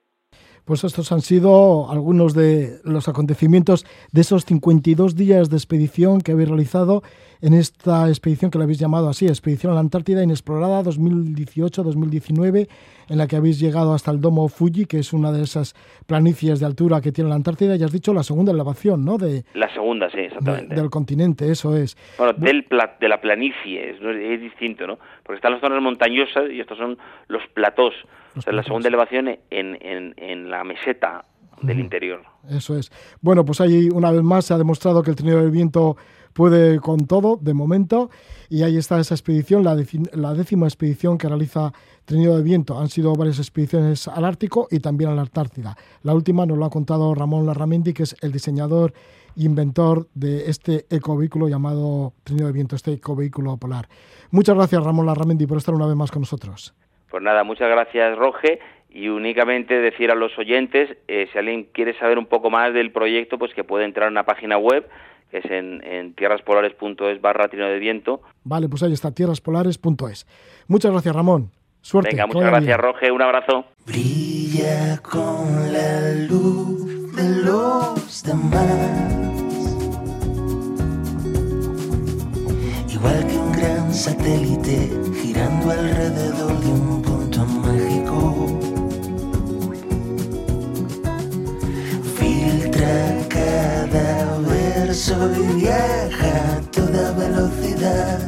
Pues estos han sido algunos de los acontecimientos de esos 52 días de expedición que habéis realizado en esta expedición que la habéis llamado así, Expedición a la Antártida Inexplorada 2018-2019, en la que habéis llegado hasta el Domo Fuji, que es una de esas planicies de altura que tiene la Antártida, y has dicho la segunda elevación, ¿no? De, la segunda, sí, exactamente. del continente, eso es. Bueno, del de la planicie, es, es, distinto, ¿no? Porque están las zonas montañosas y estos son los platós. o sea, la segunda elevación en, en, en la meseta del interior. Eso es. Bueno, pues ahí una vez más se ha demostrado que el trineo del viento puede con todo de momento y ahí está esa expedición, la, la décima expedición que realiza Trinidad de Viento. Han sido varias expediciones al Ártico y también a la Antártida. La última nos lo ha contado Ramón Larramendi, que es el diseñador e inventor de este ecovehículo llamado Trinidad de Viento, este ecovehículo polar. Muchas gracias Ramón Larramendi por estar una vez más con nosotros. Pues nada, muchas gracias Roge y únicamente decir a los oyentes, eh, si alguien quiere saber un poco más del proyecto, pues que puede entrar en una página web que es en, en tierraspolares.es barra trino de viento. Vale, pues ahí está, tierraspolares.es. Muchas gracias, Ramón. Suerte. Venga, muchas gracias. Roge. Un abrazo. Brilla con la luz de los demás. Igual que un gran satélite girando alrededor de un y viaja a toda velocidad.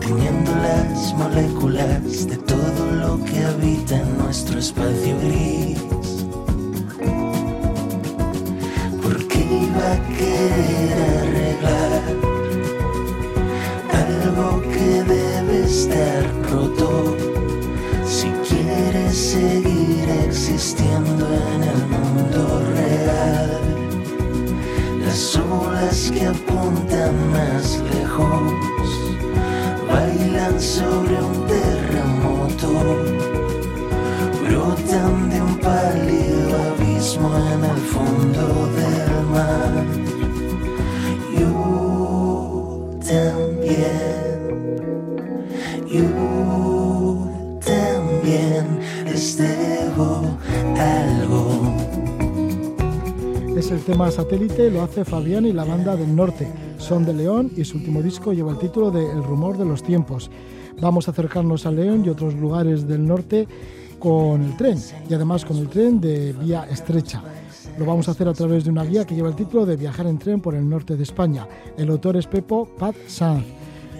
Teniendo las moléculas de todo lo que habita en nuestro espacio gris. Porque iba a querer arreglar algo que debe estar roto si quieres seguir existiendo en el mundo real. Las olas que apuntan más lejos bailan sobre un terremoto, el tema satélite, lo hace Fabián y la banda del norte. Son de León y su último disco lleva el título de El rumor de los tiempos. Vamos a acercarnos a León y otros lugares del norte con el tren y además con el tren de vía estrecha. Lo vamos a hacer a través de una guía que lleva el título de Viajar en tren por el norte de España. El autor es Pepo Pat Sanz.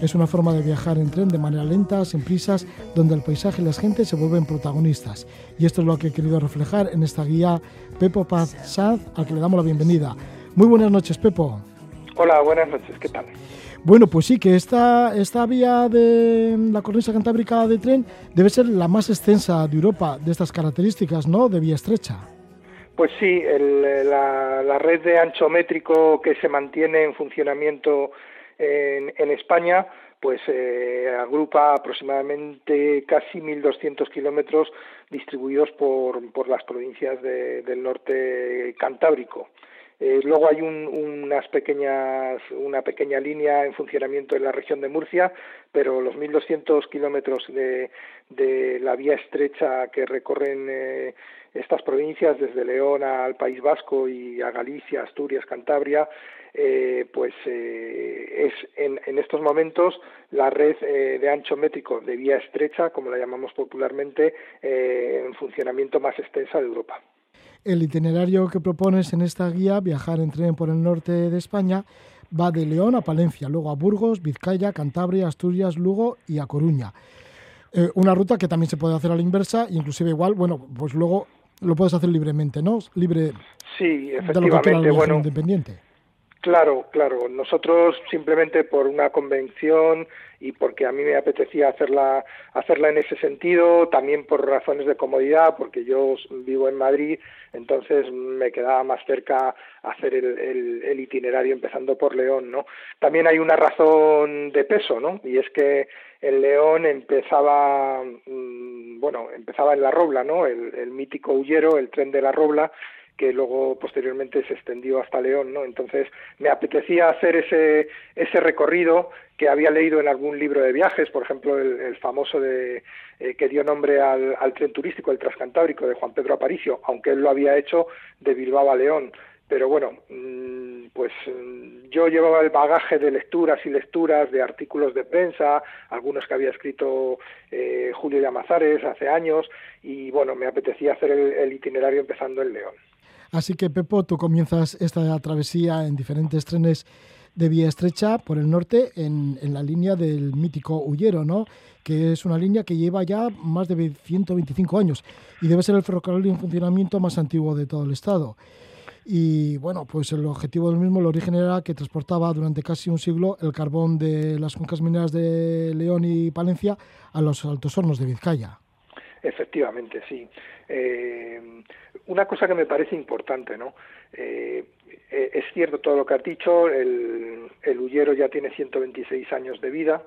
Es una forma de viajar en tren de manera lenta, sin prisas, donde el paisaje y las gentes se vuelven protagonistas. Y esto es lo que he querido reflejar en esta guía Pepo Paz Sanz, al que le damos la bienvenida. Muy buenas noches, Pepo. Hola, buenas noches, ¿qué tal? Bueno, pues sí, que esta, esta vía de la cornisa cantábrica de tren debe ser la más extensa de Europa, de estas características, ¿no? De vía estrecha. Pues sí, el, la, la, red de ancho métrico que se mantiene en funcionamiento en, en España, pues eh, agrupa aproximadamente casi 1.200 kilómetros distribuidos por, por las provincias de, del norte cantábrico. Eh, luego hay un, unas pequeñas, una pequeña línea en funcionamiento en la región de Murcia, pero los 1.200 kilómetros de, de la vía estrecha que recorren eh, estas provincias, desde León al País Vasco y a Galicia, Asturias, Cantabria, eh, pues eh, es en, estos momentos la red eh, de ancho métrico de vía estrecha, como la llamamos popularmente, en funcionamiento más extensa de Europa. El itinerario que propones en esta guía, viajar en tren por el norte de España, va de León a Palencia, luego a Burgos, Vizcaya, Cantabria, Asturias, Lugo y a Coruña. Una ruta que también se puede hacer a la inversa, inclusive igual, bueno, pues luego lo puedes hacer libremente, ¿no? Libre Sí, de lo que efectivamente, bueno, independiente. Claro, claro. Nosotros simplemente por una convención y porque a mí me apetecía hacerla, hacerla en ese sentido, también por razones de comodidad, porque yo vivo en Madrid, entonces me quedaba más cerca hacer el, el- el itinerario empezando por León, ¿no? También hay una razón de peso, ¿no? Y es que en León empezaba, mm, bueno, empezaba en La Robla, ¿no? El, el mítico Ullero, el tren de La Robla, que luego posteriormente se extendió hasta León, ¿no? Entonces me apetecía hacer ese ese recorrido que había leído en algún libro de viajes, por ejemplo el, famoso de eh, que dio nombre al, tren turístico, el Transcantábrico de Juan Pedro Aparicio, aunque él lo había hecho de Bilbao a León. Pero bueno, mm, pues mm, yo llevaba el bagaje de lecturas y lecturas de artículos de prensa, algunos que había escrito eh, Julio Llamazares hace años, y bueno, me apetecía hacer el itinerario empezando en León. Así que, Pepo, tú comienzas esta travesía en diferentes trenes de vía estrecha por el norte en, en la línea del mítico Ullero, ¿no? que es una línea que lleva ya más de 125 años y debe ser el ferrocarril en funcionamiento más antiguo de todo el estado. Y bueno, pues el objetivo del mismo, el origen era que transportaba durante casi un siglo el carbón de las cuencas mineras de León y Palencia a los altos hornos de Vizcaya. Efectivamente, sí. Eh, una cosa que me parece importante, ¿no? Eh, eh, es cierto todo lo que has dicho, el, el Ullero ya tiene 126 años de vida.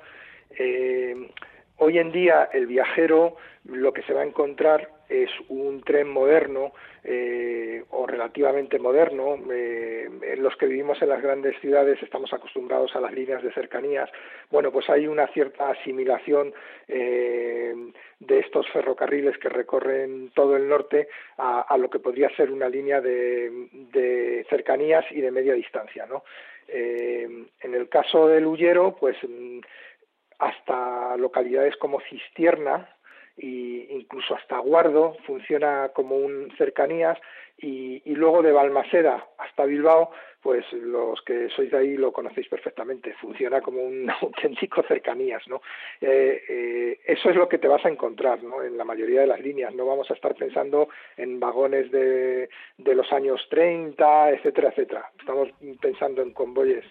Hoy en día el viajero lo que se va a encontrar es un tren moderno eh, o relativamente moderno. eh, en los que vivimos en las grandes ciudades estamos acostumbrados a las líneas de cercanías. Bueno, pues hay una cierta asimilación eh, de estos ferrocarriles que recorren todo el norte a, lo que podría ser una línea de, de cercanías y de media distancia, ¿no? En el caso del Ullero, pues mm, hasta localidades como Cistierna e incluso hasta Guardo funciona como un cercanías y, y luego de Balmaseda hasta Bilbao pues los que sois de ahí lo conocéis perfectamente funciona como un auténtico cercanías no Eh, eh, eso es lo que te vas a encontrar no en la mayoría de las líneas. No vamos a estar pensando en vagones de, de los años 30 etcétera etcétera. Estamos pensando en convoyes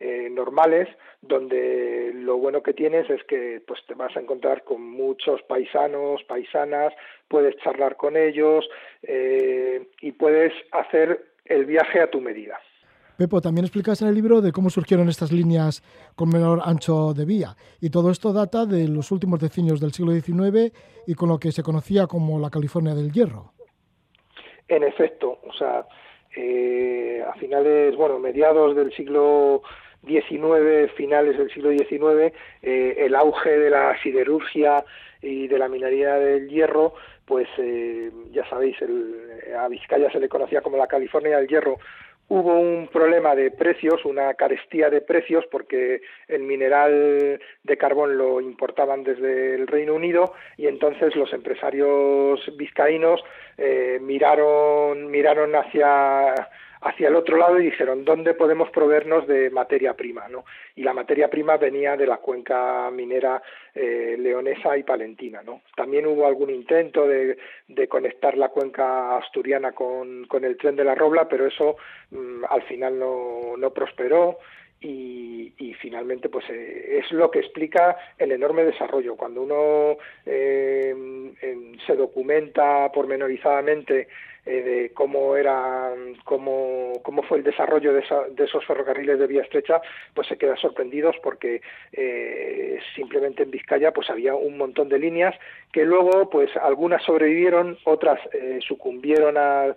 eh, normales, donde lo bueno que tienes es que pues te vas a encontrar con muchos paisanos, paisanas, puedes charlar con ellos eh, y puedes hacer el viaje a tu medida. Pepo, también explicas en el libro de cómo surgieron estas líneas con menor ancho de vía. Y todo esto data de los últimos decenios del siglo XIX y con lo que se conocía como la California del Hierro. En efecto, o sea, eh, a finales, bueno, mediados del siglo XIX, finales del siglo XIX, eh, el auge de la siderurgia y de la minería del hierro, pues eh, ya sabéis, el, a Vizcaya se le conocía como la California del hierro. Hubo un problema de precios, una carestía de precios, porque el mineral de carbón lo importaban desde el Reino Unido y entonces los empresarios vizcaínos eh, miraron, miraron hacia hacia el otro lado y dijeron dónde podemos proveernos de materia prima, ¿no? Y la materia prima venía de la cuenca minera eh, leonesa y palentina, ¿no? También hubo algún intento de, conectar la cuenca asturiana con, el tren de la Robla, pero eso mmm, al final no prosperó. Y, finalmente pues eh, es lo que explica el enorme desarrollo. Cuando uno eh, se documenta pormenorizadamente eh, de cómo era cómo, cómo fue el desarrollo de, esa, de, esos ferrocarriles de vía estrecha pues se queda sorprendidos porque simplemente en Vizcaya pues había un montón de líneas que luego pues algunas sobrevivieron otras sucumbieron al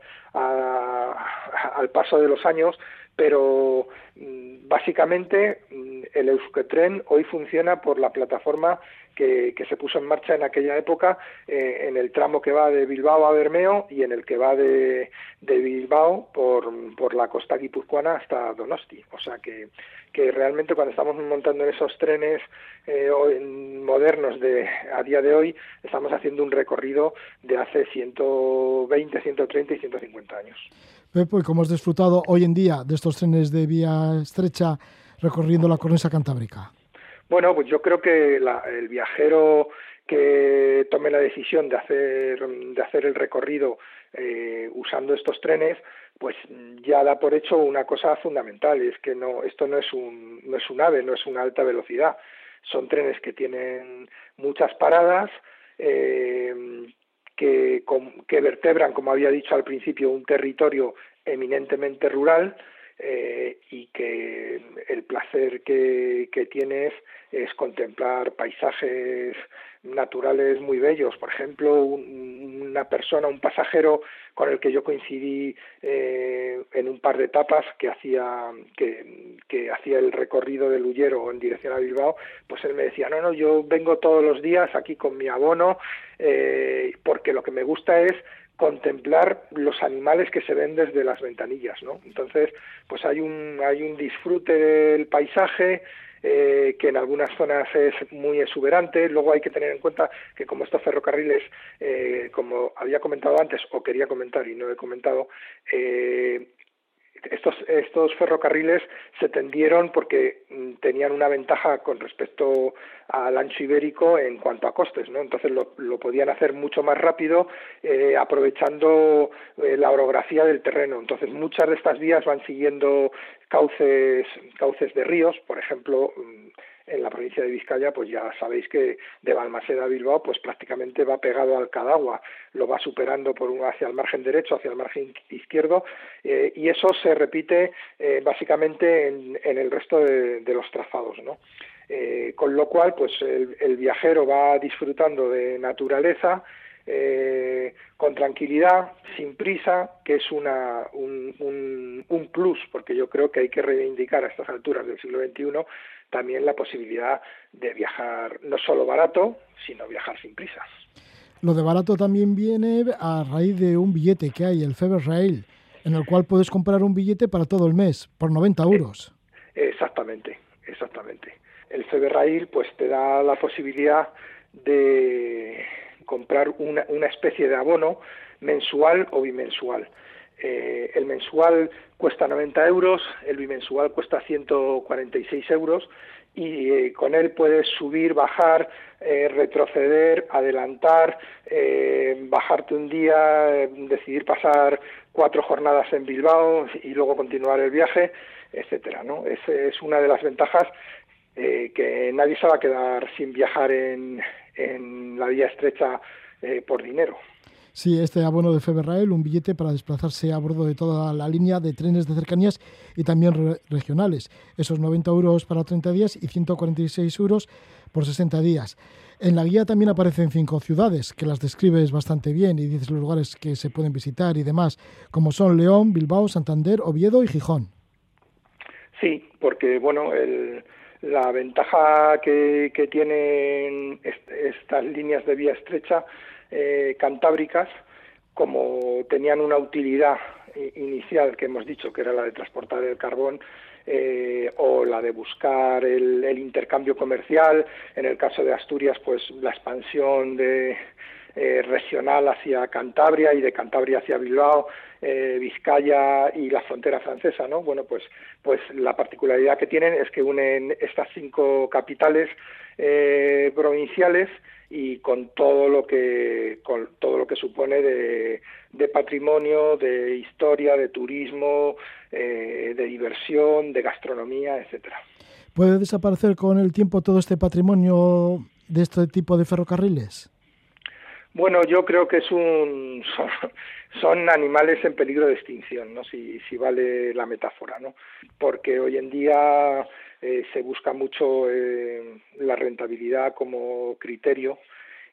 paso de los años pero mm, básicamente mm, el Euskotren hoy funciona por la plataforma que, que, se puso en marcha en aquella época eh, en el tramo que va de Bilbao a Bermeo y en el que va de, de Bilbao por, por, la costa guipuzcoana hasta Donosti. O sea que, que realmente cuando estamos montando esos trenes eh, modernos de a día de hoy, estamos haciendo un recorrido de hace 120, 130 y 150 años. Pepo, ¿y cómo has disfrutado hoy en día de estos trenes de vía estrecha recorriendo la cornisa cantábrica? Bueno, pues yo creo que la, el viajero que tome la decisión de hacer, de hacer el recorrido eh, usando estos trenes, pues ya da por hecho una cosa fundamental, es que no, esto no es un, no es un ave, no es una alta velocidad, son trenes que tienen muchas paradas, eh, que, que vertebran, como había dicho al principio, un territorio eminentemente rural, eh, y que el placer que, que tienes es contemplar paisajes naturales muy bellos. Por ejemplo, un, una persona, un pasajero con el que yo coincidí eh, en un par de etapas que hacía que, que hacía el recorrido del Ullero en dirección a Bilbao, pues él me decía, no, no, yo vengo todos los días aquí con mi abono eh, porque lo que me gusta es contemplar los animales que se ven desde las ventanillas, ¿no? Entonces, pues hay un hay un disfrute del paisaje eh, que en algunas zonas es muy exuberante. Luego hay que tener en cuenta que como estos ferrocarriles, eh, como había comentado antes o quería comentar y no he comentado, eh, estos, estos ferrocarriles se tendieron porque mm, tenían una ventaja con respecto al ancho ibérico en cuanto a costes, ¿no? Entonces lo, lo podían hacer mucho más rápido eh, aprovechando eh, la orografía del terreno. Entonces muchas de estas vías van siguiendo cauces, cauces de ríos, por ejemplo, mm, en la provincia de Vizcaya, pues ya sabéis que de Balmaseda a Bilbao, pues prácticamente va pegado al Cadagua, lo va superando por un, hacia el margen derecho, hacia el margen izquierdo, eh, y eso se repite eh, básicamente en, en, el resto de, los trazados, ¿no? Eh, con lo cual, pues el, viajero va disfrutando de naturaleza, con tranquilidad, sin prisa, que es una, un, un, un, plus, porque yo creo que hay que reivindicar a estas alturas del siglo XXI también la posibilidad de viajar no solo barato, sino viajar sin prisa. Lo de barato también viene a raíz de un billete que hay, el Feber Rail, en el cual puedes comprar un billete para todo el mes, por 90 euros. Eh, exactamente, exactamente. El Feber Rail pues te da la posibilidad de comprar una, una especie de abono mensual o bimensual. Eh, el mensual cuesta 90 euros, el bimensual cuesta 146 euros y eh, con él puedes subir, bajar, eh, retroceder, adelantar, bajarte un día, decidir pasar cuatro jornadas en Bilbao y luego continuar el viaje, etcétera. ¿no? Es, es una de las ventajas que nadie se va a quedar sin viajar en la vía estrecha por dinero. Sí, este abono de Feberrail, un billete para desplazarse a bordo de toda la línea de trenes de cercanías y también re regionales. Esos 90 euros para 30 días y 146 euros por 60 días. En la guía también aparecen cinco ciudades, que las describes bastante bien y dices los lugares que se pueden visitar y demás, como son León, Bilbao, Santander, Oviedo y Gijón. Sí, porque bueno, el, la ventaja que, tienen est estas líneas de vía estrecha eh, cantábricas, como tenían una utilidad inicial que hemos dicho que era la de transportar el carbón eh, o la de buscar el, intercambio comercial, en el caso de Asturias, pues la expansión eh, regional hacia Cantabria y de Cantabria hacia Bilbao, eh, Vizcaya y la frontera francesa, ¿no? Bueno, pues, pues la particularidad que tienen es que unen estas cinco capitales eh, provinciales y con todo lo que con todo lo que supone de, de patrimonio, de historia, de turismo, eh, de diversión, de gastronomía, etcétera. ¿Puede desaparecer con el tiempo todo este patrimonio de este tipo de ferrocarriles? Bueno, yo creo que es un son, son, animales en peligro de extinción, ¿no? Si, si vale la metáfora, ¿no? Porque hoy en día eh, se busca mucho eh, la rentabilidad como criterio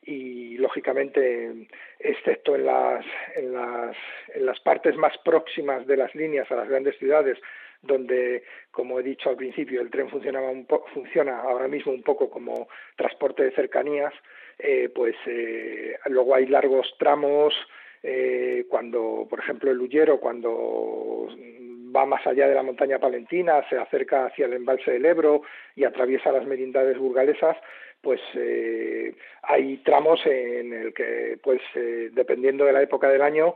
y lógicamente excepto en las, en las en las partes más próximas de las líneas a las grandes ciudades donde como he dicho al principio el tren funcionaba un po funciona ahora mismo un poco como transporte de cercanías eh, pues luego hay largos tramos cuando por ejemplo el Ullero cuando va más allá de la montaña palentina, se acerca hacia el embalse del Ebro y atraviesa las merindades burgalesas, pues eh, hay tramos en el que, pues eh, dependiendo de la época del año,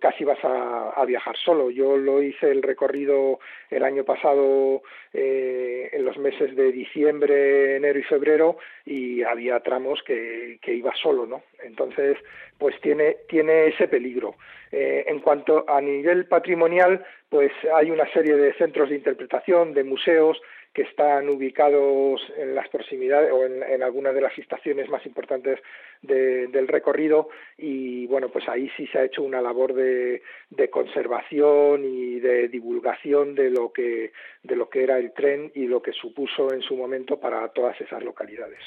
casi vas a, viajar solo. Yo lo hice el recorrido el año pasado eh, en los meses de diciembre, enero y febrero y había tramos que, que iba solo, ¿no? Entonces, pues tiene, tiene ese peligro. En cuanto a nivel patrimonial, pues hay una serie de centros de interpretación, de museos, que están ubicados en las proximidades o en, en algunas de las estaciones más importantes de, del recorrido y bueno pues ahí sí se ha hecho una labor de, de, conservación y de divulgación de lo que de lo que era el tren y lo que supuso en su momento para todas esas localidades.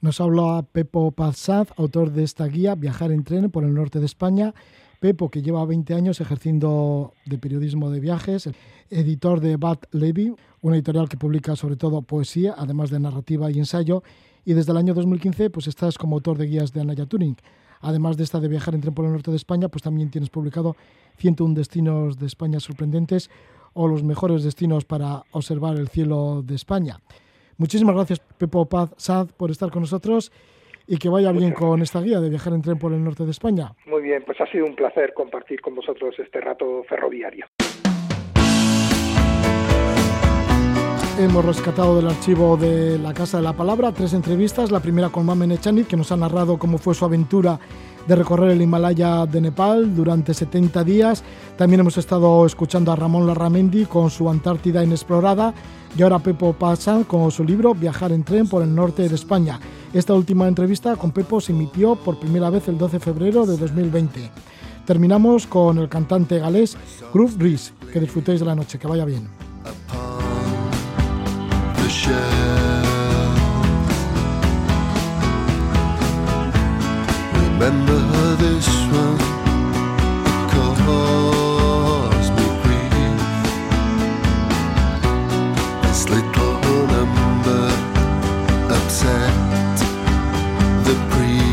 Nos habla Pepo Pazaz, autor de esta guía Viajar en tren por el norte de España. Pepo, que lleva 20 años ejerciendo de periodismo de viajes, editor de Bat Levy, una editorial que publica sobre todo poesía, además de narrativa y ensayo, y desde el año 2015 pues estás como autor de guías de Anaya Turing. Además de esta de viajar en tren por el norte de España, pues también tienes publicado 101 destinos de España sorprendentes o los mejores destinos para observar el cielo de España. Muchísimas gracias, Pepo Paz Sad, por estar con nosotros y que vaya bien con esta guía de viajar en tren por el norte de España. Muy bien, pues ha sido un placer compartir con vosotros este rato ferroviario. Hemos rescatado del archivo de la Casa de la Palabra tres entrevistas. La primera con Mamen Echanit, que nos ha narrado cómo fue su aventura de recorrer el Himalaya de Nepal durante 70 días. También hemos estado escuchando a Ramón Larramendi con su Antártida inexplorada y ahora Pepo Pasan con su libro Viajar en tren por el norte de España. Esta última entrevista con Pepo se emitió por primera vez el 12 de febrero de 2020. Terminamos con el cantante galés Groove Reese. Que disfrutéis de la noche, que vaya bien. Remember this one caused me grief. This little number upset the priest.